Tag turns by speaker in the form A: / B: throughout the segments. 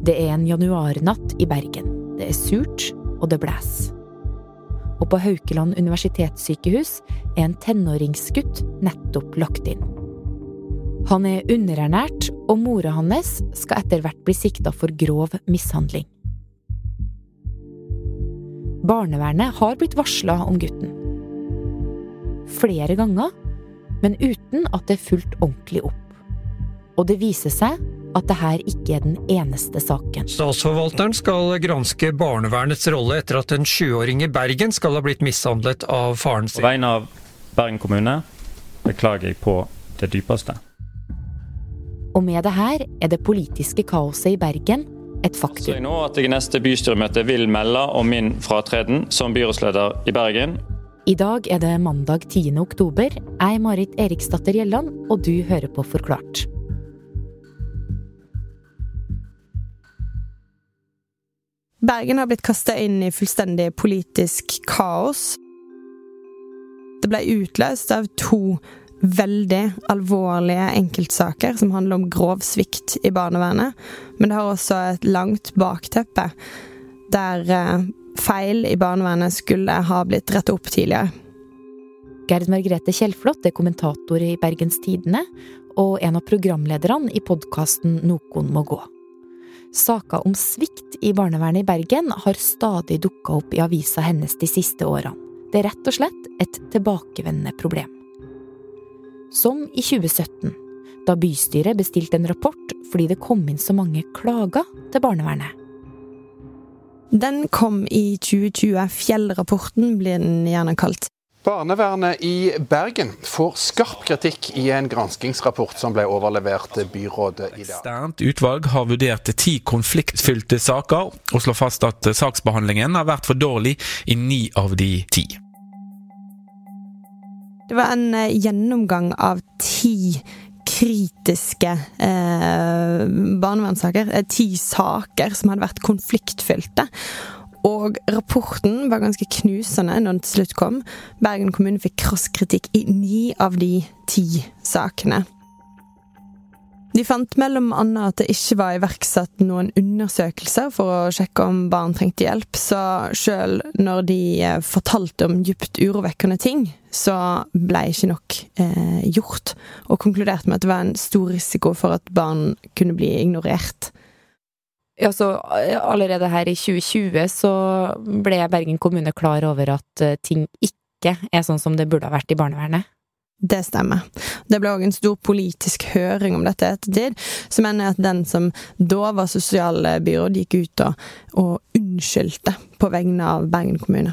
A: Det er en januarnatt i Bergen. Det er surt, og det blæs. Og på Haukeland universitetssykehus er en tenåringsgutt nettopp lagt inn. Han er underernært, og mora hans skal etter hvert bli sikta for grov mishandling. Barnevernet har blitt varsla om gutten. Flere ganger, men uten at det er fulgt ordentlig opp. Og det viser seg at det her ikke er den eneste saken.
B: Statsforvalteren skal granske barnevernets rolle etter at en sjuåring i Bergen skal ha blitt mishandlet av faren sin.
C: På vegne av Bergen kommune beklager jeg på det dypeste.
A: Og med det her er det politiske kaoset i Bergen et faktum.
C: jeg nå at jeg i neste bystyremøte vil melde om min fratreden som byrådsleder i Bergen.
A: I dag er det mandag 10. oktober. Jeg er Marit Eriksdatter Gjelland, og du hører på Forklart.
D: Bergen har blitt kasta inn i fullstendig politisk kaos. Det ble utløst av to veldig alvorlige enkeltsaker som handler om grov svikt i barnevernet. Men det har også et langt bakteppe der eh, feil i barnevernet skulle ha blitt rettet opp tidligere.
A: Gerd Margrethe Kjellflot er kommentator i Bergens Tidende og en av programlederne i podkasten Nokon må gå. Saker om svikt i barnevernet i Bergen har stadig dukka opp i avisa hennes de siste årene. Det er rett og slett et tilbakevendende problem. Som i 2017, da bystyret bestilte en rapport fordi det kom inn så mange klager til barnevernet.
D: Den kom i 2020. Fjellrapporten blir den gjerne kalt.
E: Barnevernet i Bergen får skarp kritikk i en granskingsrapport som ble overlevert byrådet i dag.
F: Eksternt utvalg har vurdert ti konfliktfylte saker, og slår fast at saksbehandlingen har vært for dårlig i ni av de ti.
D: Det var en eh, gjennomgang av ti kritiske eh, barnevernssaker. Eh, ti saker som hadde vært konfliktfylte. Og rapporten var ganske knusende når den til slutt kom. Bergen kommune fikk krass kritikk i ni av de ti sakene. De fant mellom annet at det ikke var iverksatt noen undersøkelser for å sjekke om barn trengte hjelp, så sjøl når de eh, fortalte om djupt urovekkende ting, så ble ikke nok eh, gjort, og konkluderte med at det var en stor risiko for at barn kunne bli ignorert.
A: Ja, så eh, allerede her i 2020 så ble Bergen kommune klar over at eh, ting ikke er sånn som det burde ha vært i barnevernet.
D: Det stemmer. Det ble òg en stor politisk høring om dette ettertid, Så mener jeg at den som da var sosialbyråd, gikk ut og, og unnskyldte på vegne av Bergen kommune.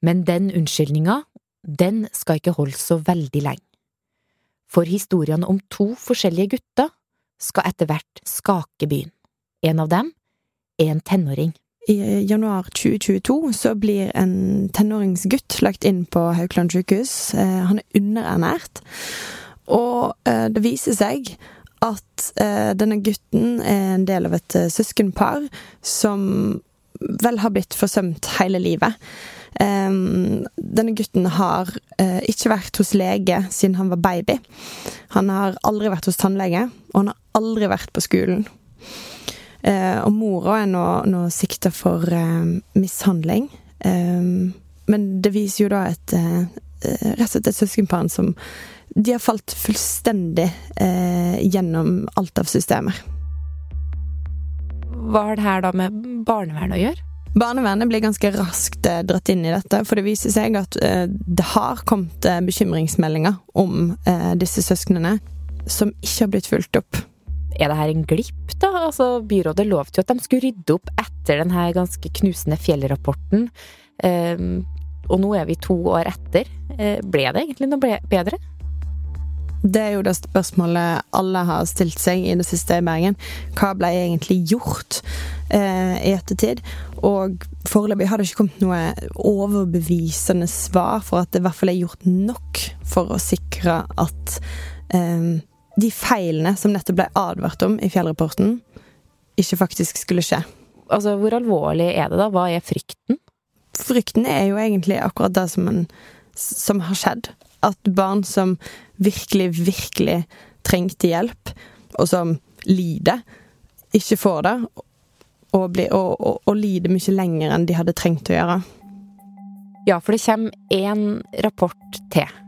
A: Men den unnskyldninga, den skal ikke holde så veldig lenge. For historiene om to forskjellige gutter skal etter hvert skake byen. En av dem en tenåring.
D: I januar 2022 så blir en tenåringsgutt lagt inn på Haukeland sykehus. Eh, Han er underernært. Og eh, det viser seg at eh, denne gutten er en del av et søskenpar som vel har blitt forsømt hele livet. Denne gutten har ikke vært hos lege siden han var baby. Han har aldri vært hos tannlege, og han har aldri vært på skolen. Eh, og mora er nå, nå sikta for eh, mishandling. Eh, men det viser jo da et rett og slett et søskenpar som De har falt fullstendig eh, gjennom alt av systemer.
A: Hva har det her da med barnevernet å gjøre?
D: Barnevernet blir ganske raskt dratt inn i dette, for det viser seg at det har kommet bekymringsmeldinger om eh, disse søsknene som ikke har blitt fulgt opp.
A: Er det her en glipp, da? Altså, byrådet lovte jo at de skulle rydde opp etter den her ganske knusende fjellrapporten. Ehm, og nå er vi to år etter. Eh, ble det egentlig noe bedre?
D: Det er jo det spørsmålet alle har stilt seg i det siste i Bergen. Hva ble egentlig gjort eh, i ettertid? Og foreløpig har det ikke kommet noe overbevisende svar for at det i hvert fall er gjort nok for å sikre at eh, de feilene som nettopp ble advart om i fjellrapporten, ikke faktisk skulle skje.
A: Altså, hvor alvorlig er det da? Hva er frykten?
D: Frykten er jo egentlig akkurat det som, en, som har skjedd. At barn som virkelig, virkelig trengte hjelp, og som lider, ikke får det. og, bli, og, og, og lide mye lenger enn de hadde trengt å gjøre.
A: Ja, for det kommer én rapport til.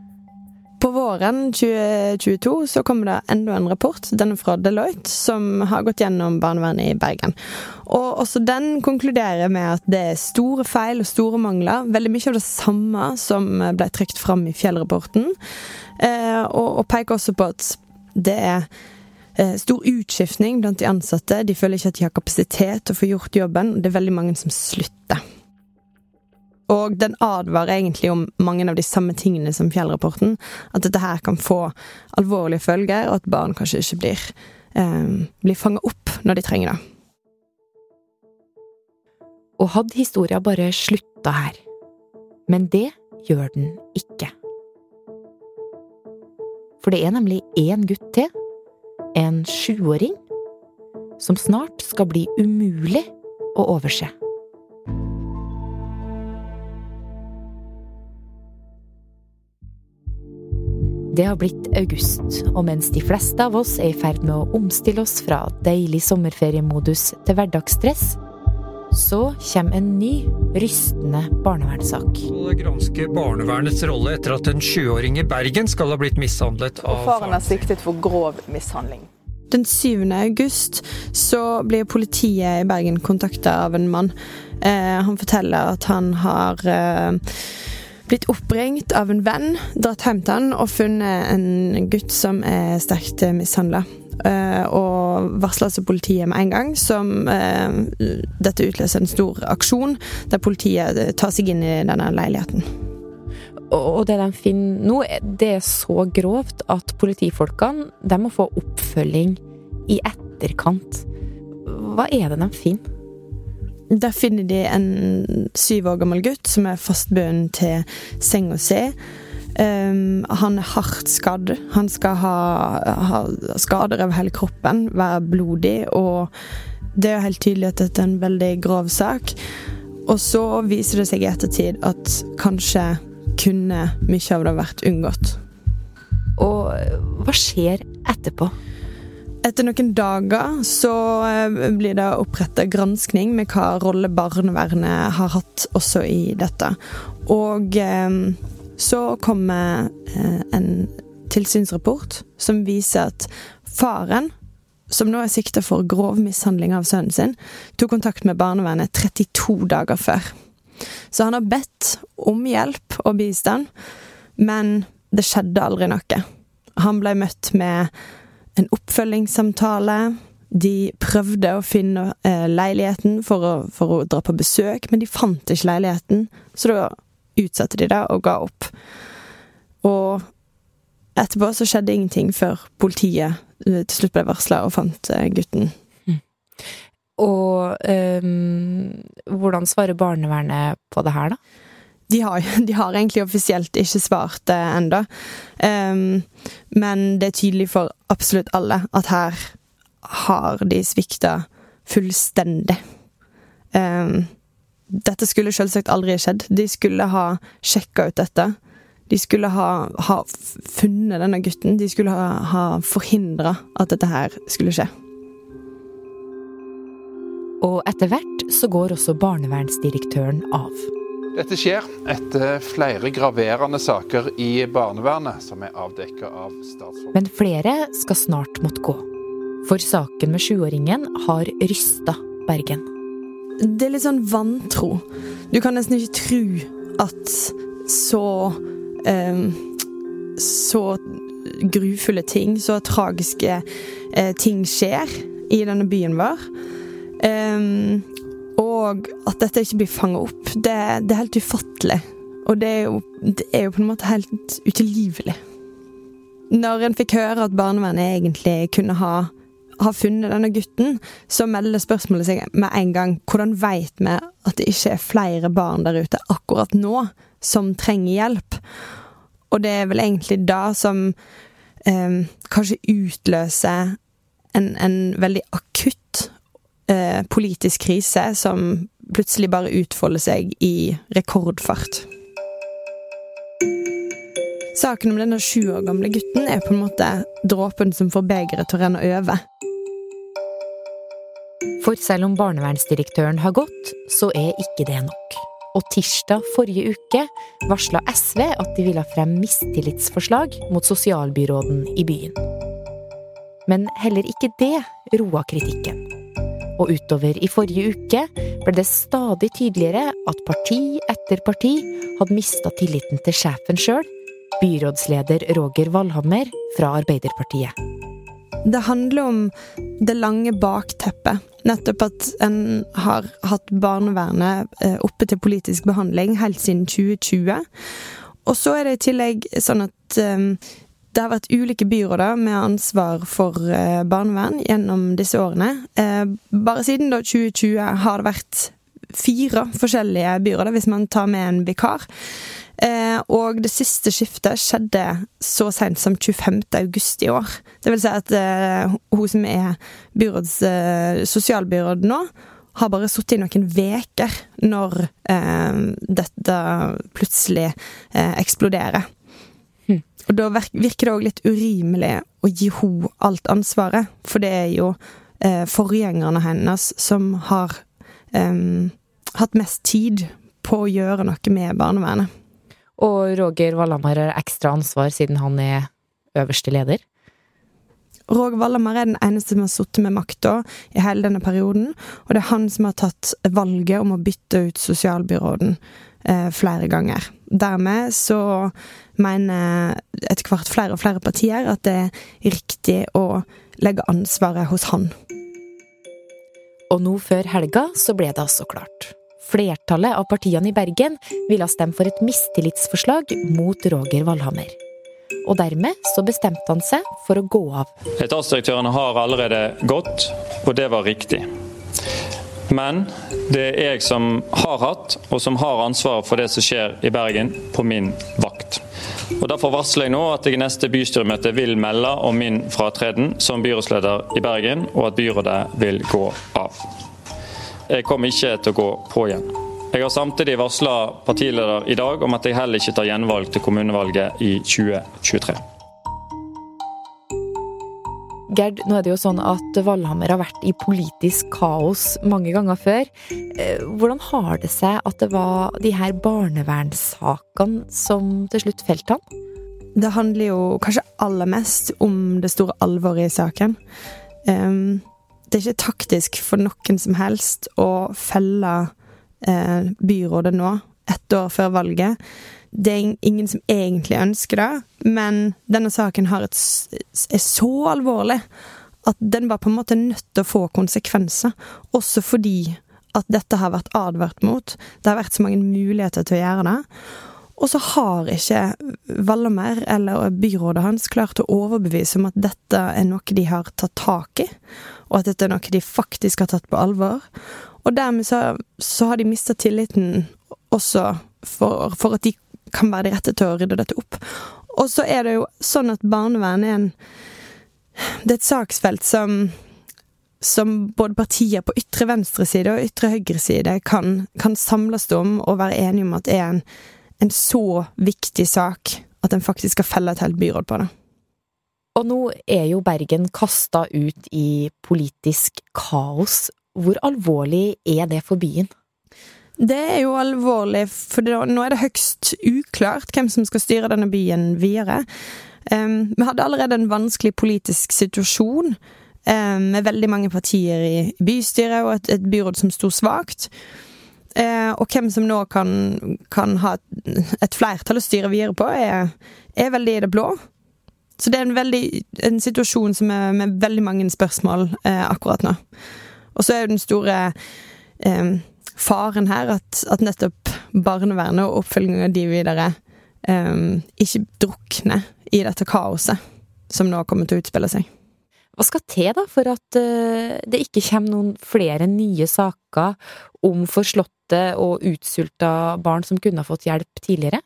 D: På våren 2022 så kommer det enda en rapport, denne fra Deloitte, som har gått gjennom barnevernet i Bergen. Og også den konkluderer med at det er store feil og store mangler. Veldig mye av det samme som ble trukket fram i Fjell-rapporten. Eh, og peker også på at det er eh, stor utskiftning blant de ansatte. De føler ikke at de har kapasitet til å få gjort jobben. Det er veldig mange som slutter. Og den advarer egentlig om mange av de samme tingene som Fjell-rapporten. At dette her kan få alvorlige følger, og at barn kanskje ikke blir, eh, blir fanga opp når de trenger det.
A: Og hadde historia bare slutta her? Men det gjør den ikke. For det er nemlig én gutt til, en sjuåring, som snart skal bli umulig å overse. Det har blitt august, og mens de fleste av oss er i ferd med å omstille oss fra deilig sommerferiemodus til hverdagsstress, så kommer en ny, rystende barnevernssak.
B: Granske barnevernets rolle etter at en sjuåring i Bergen skal ha blitt mishandlet av
G: Faren er siktet for grov mishandling.
D: Den 7. august så blir politiet i Bergen kontakta av en mann. Eh, han forteller at han har eh, blitt oppringt av en venn, dratt hjem til han og funnet en gutt som er sterkt mishandla. Uh, og varsla altså politiet med en gang, som uh, dette utløser en stor aksjon, der politiet tar seg inn i denne leiligheten.
A: Og det de finner nå, det er så grovt at politifolkene de må få oppfølging i etterkant. Hva er det de finner?
D: Der finner de en syv år gammel gutt som er fastbundet til senga si. Um, han er hardt skadd. Han skal ha, ha, skader over hele kroppen, være blodig, og det er helt tydelig at dette er en veldig grov sak. Og så viser det seg i ettertid at kanskje kunne mye av det vært unngått.
A: Og hva skjer etterpå?
D: Etter noen dager så blir det oppretta granskning med hva rolle barnevernet har hatt også i dette. Og um, så kommer eh, en tilsynsrapport som viser at faren, som nå er sikta for grov mishandling av sønnen sin, tok kontakt med barnevernet 32 dager før. Så han har bedt om hjelp og bistand, men det skjedde aldri noe. Han ble møtt med en oppfølgingssamtale. De prøvde å finne eh, leiligheten for å, for å dra på besøk, men de fant ikke leiligheten. Så da utsatte de det og ga opp. Og etterpå så skjedde ingenting før politiet til slutt ble varsla og fant gutten.
A: Mm. Og eh, hvordan svarer barnevernet på det her, da?
D: De har, de har egentlig offisielt ikke svart det ennå. Um, men det er tydelig for absolutt alle at her har de svikta fullstendig. Um, dette skulle selvsagt aldri skjedd. De skulle ha sjekka ut dette. De skulle ha, ha, funnet denne gutten. De skulle ha, ha forhindra at dette her skulle skje.
A: Og etter hvert så går også barnevernsdirektøren av.
E: Dette skjer etter flere graverende saker i barnevernet som er avdekka av statsråden.
A: Men flere skal snart måtte gå. For saken med sjuåringen har rysta Bergen.
D: Det er litt sånn vantro. Du kan nesten ikke tro at så eh, Så grufulle ting, så tragiske eh, ting skjer i denne byen vår. Um, og at dette ikke blir fanga opp, det, det, er helt ufattelig. Og det er, jo, det er, jo, på en måte helt utilgivelig. Når en fikk høre at barnevernet egentlig kunne ha har funnet denne gutten, så melder spørsmålet seg med en gang hvordan veit vi at det ikke er flere barn der ute akkurat nå som trenger hjelp? Og det er vel egentlig da som eh, kanskje utløser en, en veldig akutt eh, politisk krise som plutselig bare utfolder seg i rekordfart. Saken om denne sju år gamle gutten er på en måte dråpen som får begeret til å renne over.
A: For selv om barnevernsdirektøren har gått, så er ikke det nok. Og tirsdag forrige uke varsla SV at de ville frem mistillitsforslag mot sosialbyråden i byen. Men heller ikke det roa kritikken. Og utover i forrige uke ble det stadig tydeligere at parti etter parti hadde mista tilliten til sjefen sjøl, byrådsleder Roger Valhammer fra Arbeiderpartiet.
D: Det handler om det lange bakteppet. Nettopp at en har hatt barnevernet eh, oppe til politisk behandling helt siden 2020. Og så er det i tillegg sånn at um, det har vært ulike byråder med ansvar for uh, barnevern gjennom disse årene. Uh, bare siden da 2020 har det vært fire forskjellige byråder, hvis man tar med en vikar. Eh, og det siste skiftet skjedde så seint som 25. august i år. Det vil si at eh, hun som er byråds eh, sosialbyråd nå, har bare sittet i noen veker når eh, dette plutselig eh, eksploderer. Og da virker det òg litt urimelig å gi henne alt ansvaret, for det er jo eh, forgjengerne hennes som har hatt mest tid på å gjøre noe med barnevernet.
A: Og Roger Valhammer har ekstra ansvar siden han er øverste leder?
D: Roger Valhammer er den eneste som har sittet med makta i hele denne perioden, og det er han som har tatt valget om å bytte ut sosialbyråden eh, flere ganger. Dermed så mener etter hvert flere og flere partier at det er riktig å legge ansvaret hos han.
A: Og nå før helga så ble det altså klart. Flertallet av partiene i Bergen ville stemme for et mistillitsforslag mot Roger Valhammer. Og dermed så bestemte han seg for å gå av.
C: Etatsdirektørene har allerede gått, og det var riktig. Men det er jeg som har hatt, og som har ansvaret for det som skjer i Bergen, på min vakt. Og Derfor varsler jeg nå at jeg i neste bystyremøte vil melde om min fratreden som byrådsleder i Bergen, og at byrådet vil gå av. Jeg kommer ikke til å gå på igjen. Jeg har samtidig varsla partileder i dag om at jeg heller ikke tar gjenvalg til kommunevalget i 2023.
A: Gerd, nå er det jo sånn at Valhammer har vært i politisk kaos mange ganger før. Eh, hvordan har det seg at det var de her barnevernssakene som til slutt felte han?
D: Det handler jo kanskje aller mest om det store alvoret i saken. Um, det er ikke taktisk for noen som helst å felle eh, byrådet nå, ett år før valget. Det er ingen som egentlig ønsker det, men denne saken et, er så alvorlig at den var på en måte nødt til å få konsekvenser. Også fordi at dette har vært advart mot. Det har vært så mange muligheter til å gjøre det. Og så har ikke Valmer eller byrådet hans klart å overbevise om at dette er noe de har tatt tak i, og at dette er noe de faktisk har tatt på alvor. Og dermed så, så har de mista tilliten også for, for, at de kan være de rette til å rydde dette opp. Og så er det jo sånn at barnevern er en Det er et saksfelt som som både partier på ytre venstreside og ytre høyreside kan, kan samles om og være enige om at det er en en så viktig sak at en faktisk skal felle et helt byråd på det.
A: Og nå er jo Bergen kasta ut i politisk kaos. Hvor alvorlig er det for byen?
D: Det er jo alvorlig, for nå er det høyst uklart hvem som skal styre denne byen videre. Um, vi hadde allerede en vanskelig politisk situasjon um, med veldig mange partier i bystyret og et, et byråd som sto svakt. Uh, og hvem som nå kan, kan ha et, flertall å styre videre på, er, er, veldig i det blå. Så det er en, veldig, en situasjon som er med veldig mange spørsmål uh, akkurat nå. Og så er jo den store eh, faren her at, at, nettopp barnevernet og oppfølgingen av de videre um, ikke drukner i dette kaoset som nå kommer til å utspille seg.
A: Hva skal til da for at uh, det ikke kommer noen flere nye saker om forslåtte og utsulta barn som kunne ha fått hjelp tidligere?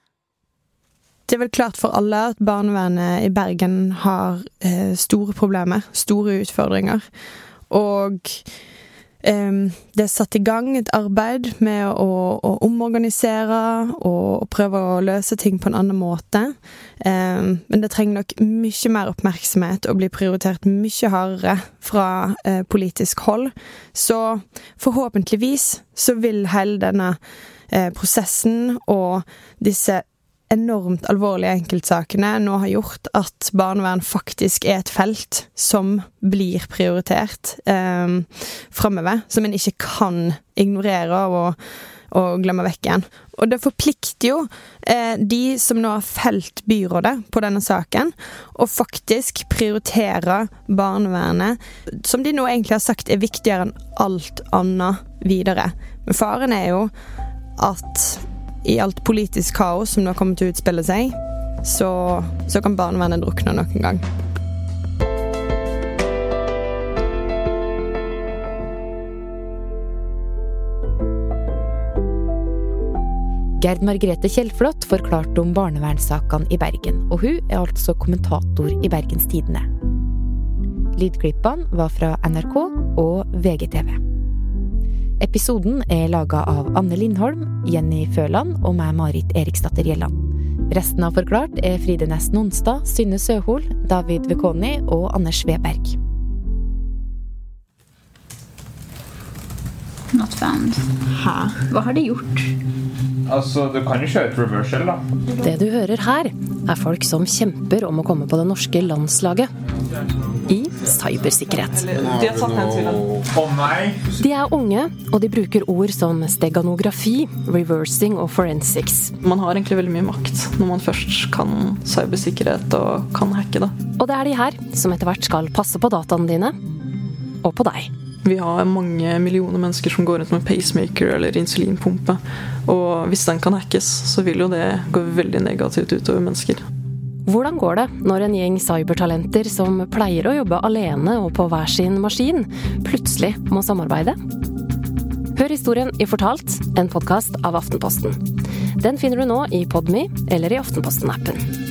D: Det er vel klart for alle at barnevernet i Bergen har uh, store problemer, store utfordringer. Og det er satt i gang et arbeid med å, å omorganisere og, prøve å løse ting på en annen måte. men det trenger nok mye mer oppmerksomhet og blir prioritert mye hardere fra eh, politisk hold. Så forhåpentligvis så vil hele denne eh, prosessen og disse enormt alvorlige enkeltsakene nå har gjort at barnevern faktisk er et felt som blir prioritert eh, framover. Som en ikke kan ignorere og, og, glemme vekk igjen. Og det forplikter jo eh, de som nå har felt byrådet på denne saken, å faktisk prioritere barnevernet, som de nå egentlig har sagt er viktigere enn alt annet videre. Men faren er jo at i alt politisk kaos som nå kommer til å utspille seg, så, så kan barnevernet drukne nok en gang.
A: Gerd Margrethe Kjellflot forklarte om barnevernssakene i Bergen, og hun er altså kommentator i Bergens Tidende. Lydklippene var fra NRK og VGTV. Episoden er laga av Anne Lindholm, Jenny Føland og meg, Marit Eriksdatter Gjelland. Resten av Forklart er Fride Næss Nonstad, Synne Søhol, David Vekoni og Anders Weberg.
H: Not found. Hæ? Hva har de gjort?
I: Altså, Du kan jo kjøre et reversal, da.
J: Det du hører her, er folk som kjemper om å komme på det norske landslaget i cybersikkerhet. De er unge, og de bruker ord som steganografi, reversing og forensics.
K: Man har egentlig veldig mye makt når man først kan cybersikkerhet og kan hacke det.
J: Og det er de her som etter hvert skal passe på dataene dine, og på deg.
K: Vi har mange millioner mennesker som går rundt med pacemaker eller insulinpumpe. Og hvis den kan hackes, så vil jo det gå veldig negativt utover mennesker.
J: Hvordan går det når en gjeng cybertalenter som pleier å jobbe alene og på hver sin maskin, plutselig må samarbeide? Hør historien i Fortalt, en podkast av Aftenposten. Den finner du nå i Podme eller i Aftenposten-appen.